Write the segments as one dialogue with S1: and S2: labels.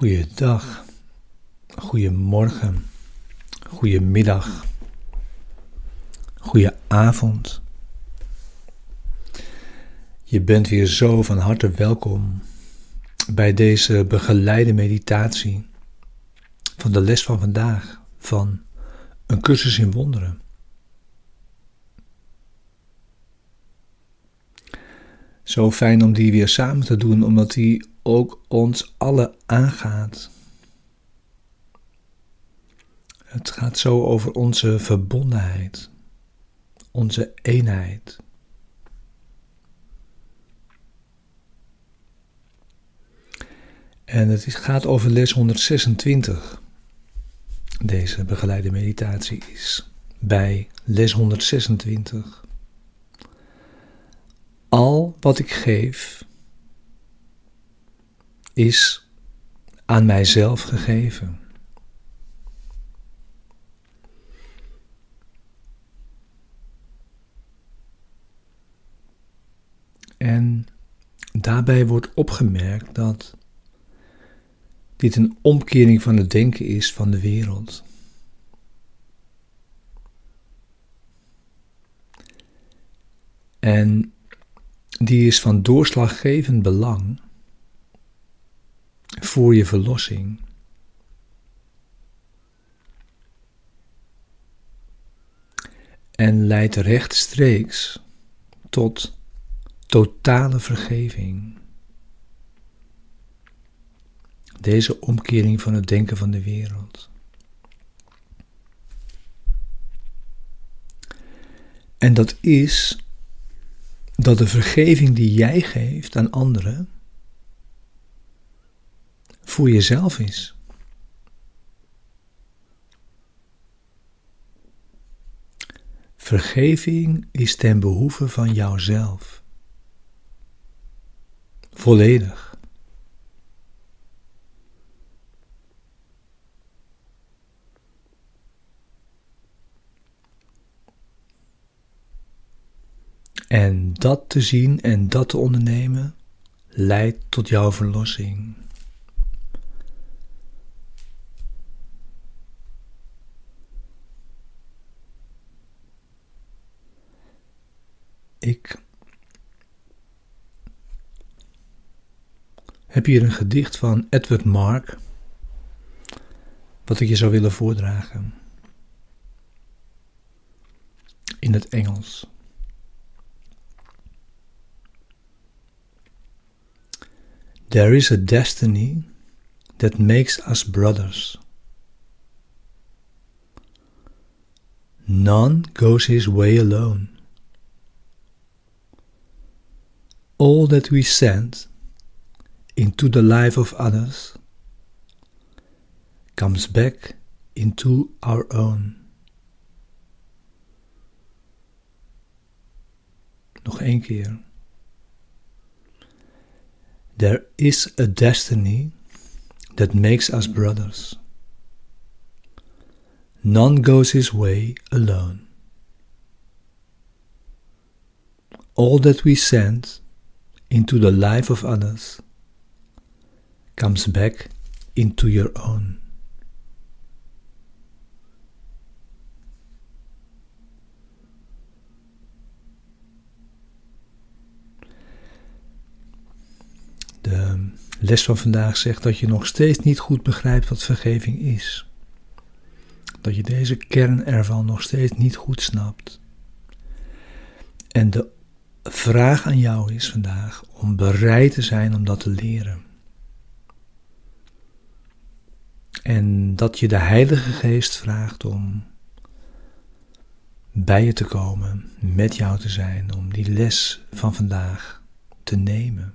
S1: Goeiedag, goedemorgen, goedemiddag, goedenavond. Je bent weer zo van harte welkom bij deze begeleide meditatie van de les van vandaag van een cursus in wonderen. Zo fijn om die weer samen te doen, omdat die ook ons alle aangaat. Het gaat zo over onze verbondenheid, onze eenheid. En het gaat over les 126. Deze begeleide meditatie is bij les 126. Al wat ik geef is aan mijzelf gegeven. En daarbij wordt opgemerkt dat dit een omkering van het denken is van de wereld. En die is van doorslaggevend belang voor je verlossing. En leidt rechtstreeks tot totale vergeving. Deze omkering van het denken van de wereld. En dat is dat de vergeving die jij geeft aan anderen voor jezelf is. Vergeving is ten behoeve van jouzelf. Volledig. En dat te zien en dat te ondernemen leidt tot jouw verlossing. Ik heb hier een gedicht van Edward Mark, wat ik je zou willen voordragen. In het Engels. There is a destiny that makes us brothers. None goes his way alone. All that we send into the life of others comes back into our own. Nog één keer. There is a destiny that makes us brothers. None goes his way alone. All that we send into the life of others comes back into your own. Les van vandaag zegt dat je nog steeds niet goed begrijpt wat vergeving is. Dat je deze kern ervan nog steeds niet goed snapt. En de vraag aan jou is vandaag om bereid te zijn om dat te leren. En dat je de Heilige Geest vraagt om bij je te komen, met jou te zijn, om die les van vandaag te nemen.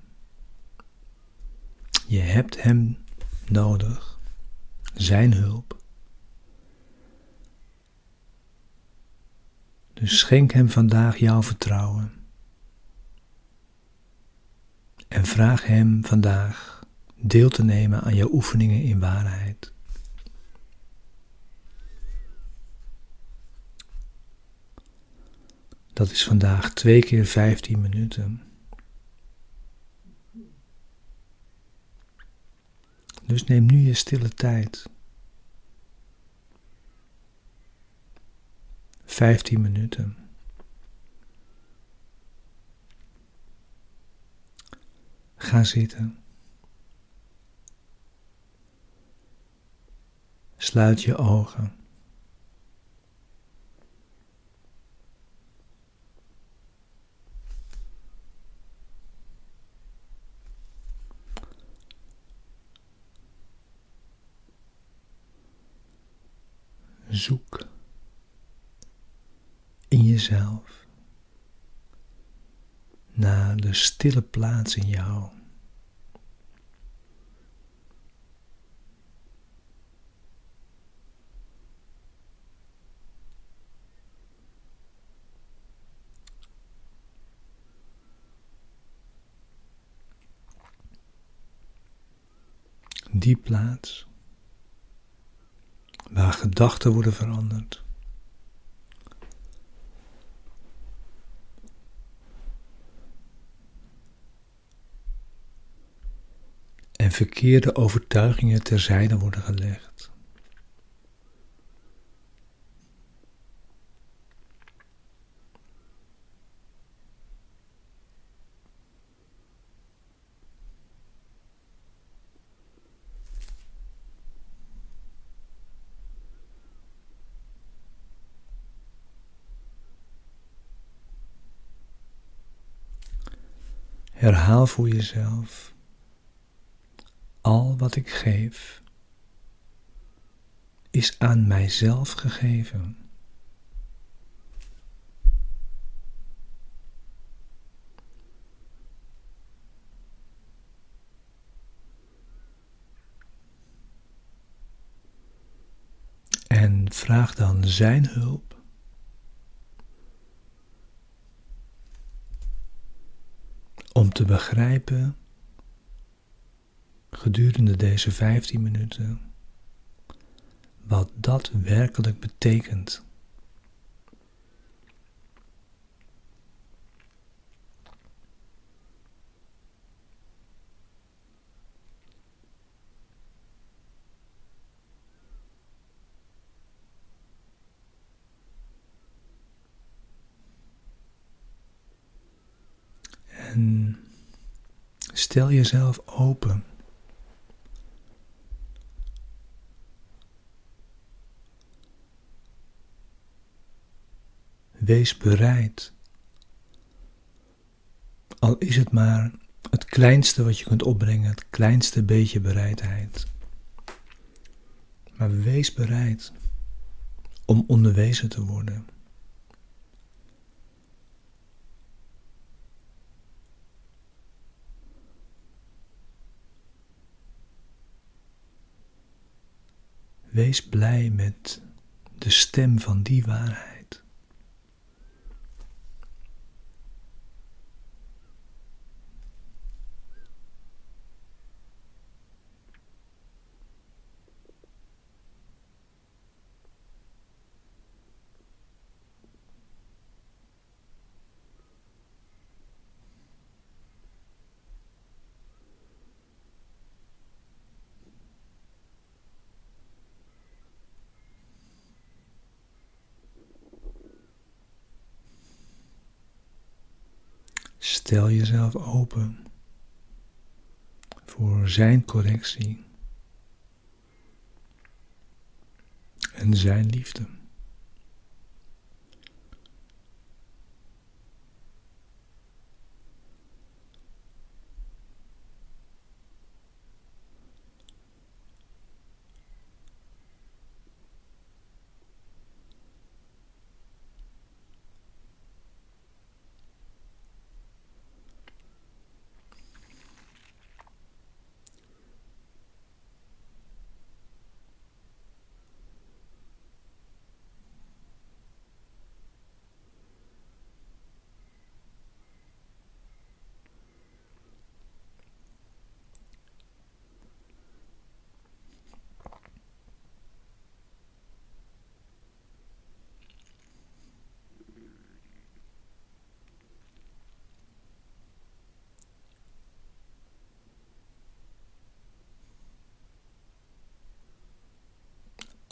S1: Je hebt Hem nodig, Zijn hulp. Dus schenk Hem vandaag jouw vertrouwen. En vraag Hem vandaag deel te nemen aan jouw oefeningen in waarheid. Dat is vandaag twee keer 15 minuten. Dus neem nu je stille tijd. 15 minuten. Ga zitten. Sluit je ogen. Zoek in jezelf naar de stille plaats in jou. Die plaats waar gedachten worden veranderd. En verkeerde overtuigingen terzijde worden gelegd. Herhaal voor jezelf. Al wat ik geef is aan mijzelf gegeven. En vraag dan Zijn hulp om te begrijpen gedurende deze 15 minuten wat dat werkelijk betekent. En stel jezelf open. Wees bereid. Al is het maar het kleinste wat je kunt opbrengen, het kleinste beetje bereidheid. Maar wees bereid om onderwezen te worden. Wees blij met de stem van die waarheid. Stel jezelf open voor Zijn correctie en Zijn liefde.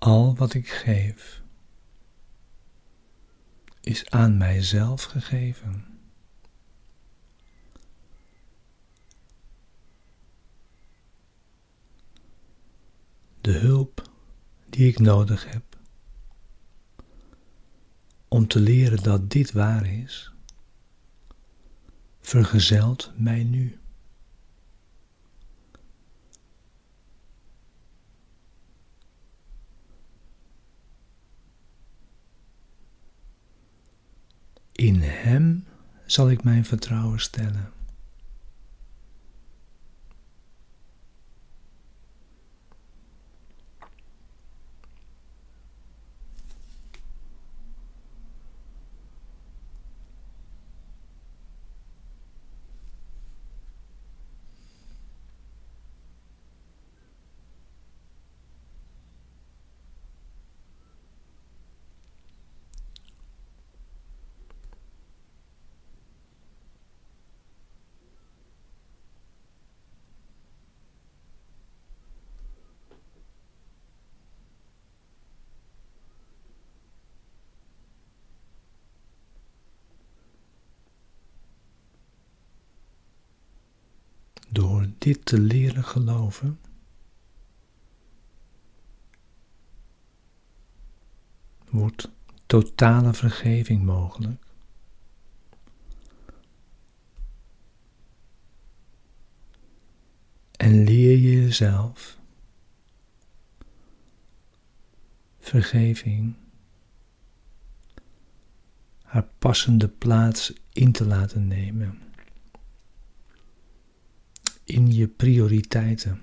S1: Al wat ik geef is aan mijzelf gegeven. De hulp die ik nodig heb om te leren dat dit waar is, vergezelt mij nu. In Hem zal ik mijn vertrouwen stellen. Door dit te leren geloven, wordt totale vergeving mogelijk. En leer je jezelf vergeving haar passende plaats in te laten nemen in je prioriteiten.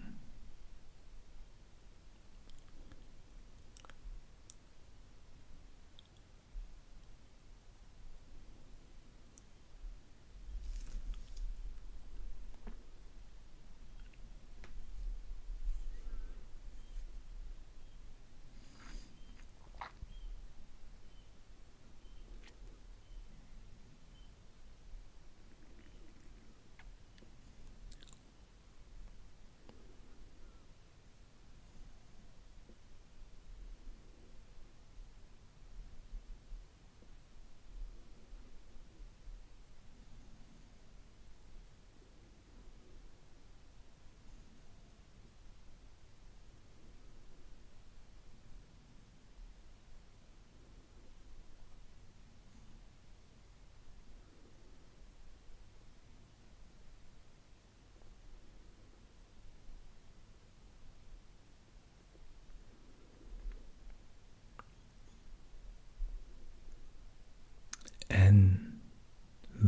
S1: En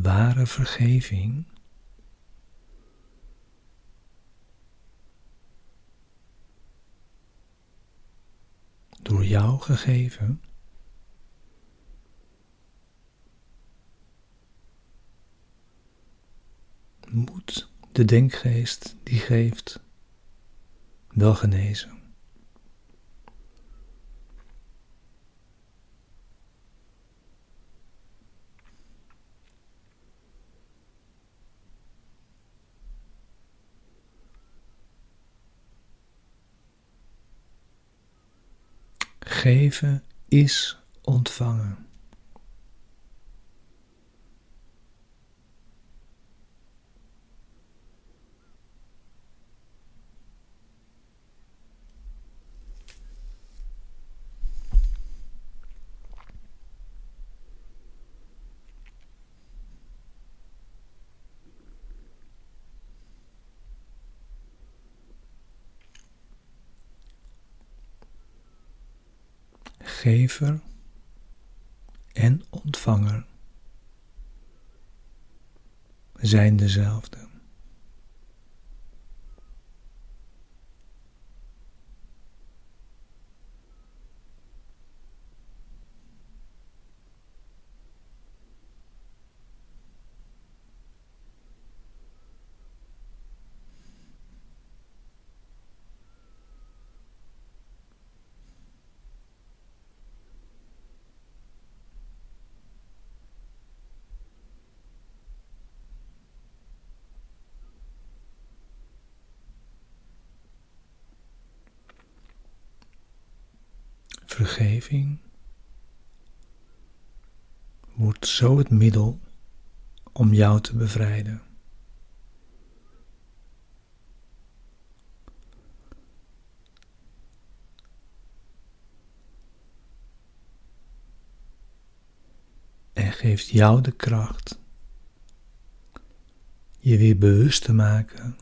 S1: ware vergeving door jou gegeven moet de denkgeest die geeft wel genezen. Geven is ontvangen. Gever en ontvanger zijn dezelfde. Vergeving wordt zo het middel om jou te bevrijden. En geeft jou de kracht je weer bewust te maken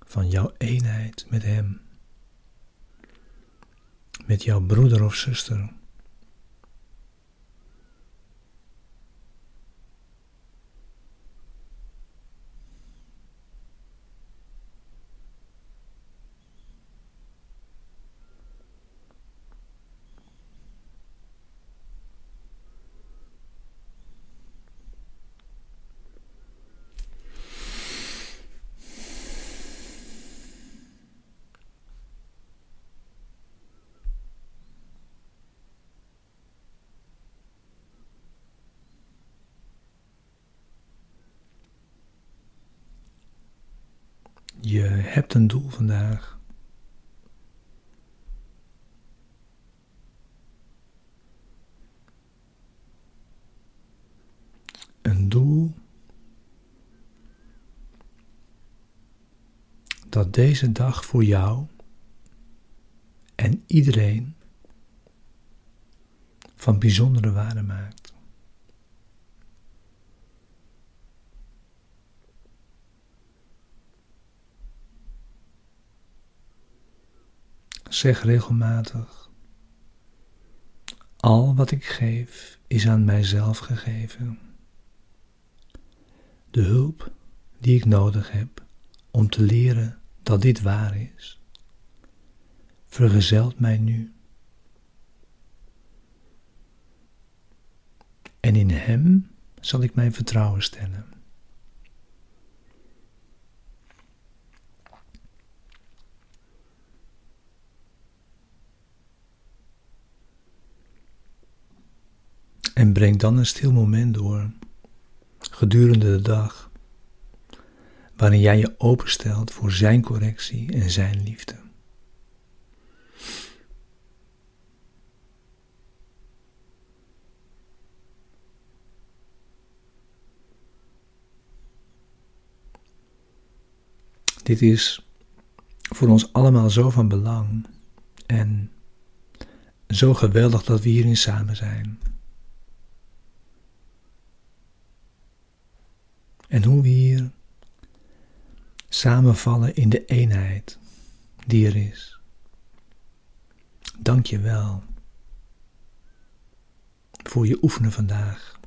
S1: van jouw eenheid met Hem, met jouw broeder of zuster. Je hebt een doel vandaag. Een doel dat deze dag voor jou en iedereen van bijzondere waarde maakt. Zeg regelmatig: Al wat ik geef is aan mijzelf gegeven. De hulp die ik nodig heb om te leren dat dit waar is, vergezelt mij nu. En in Hem zal ik mijn vertrouwen stellen. En breng dan een stil moment door gedurende de dag, waarin jij je openstelt voor Zijn correctie en Zijn liefde. Dit is voor ons allemaal zo van belang en zo geweldig dat we hierin samen zijn. En hoe we hier samenvallen in de eenheid die er is. Dank je wel voor je oefenen vandaag.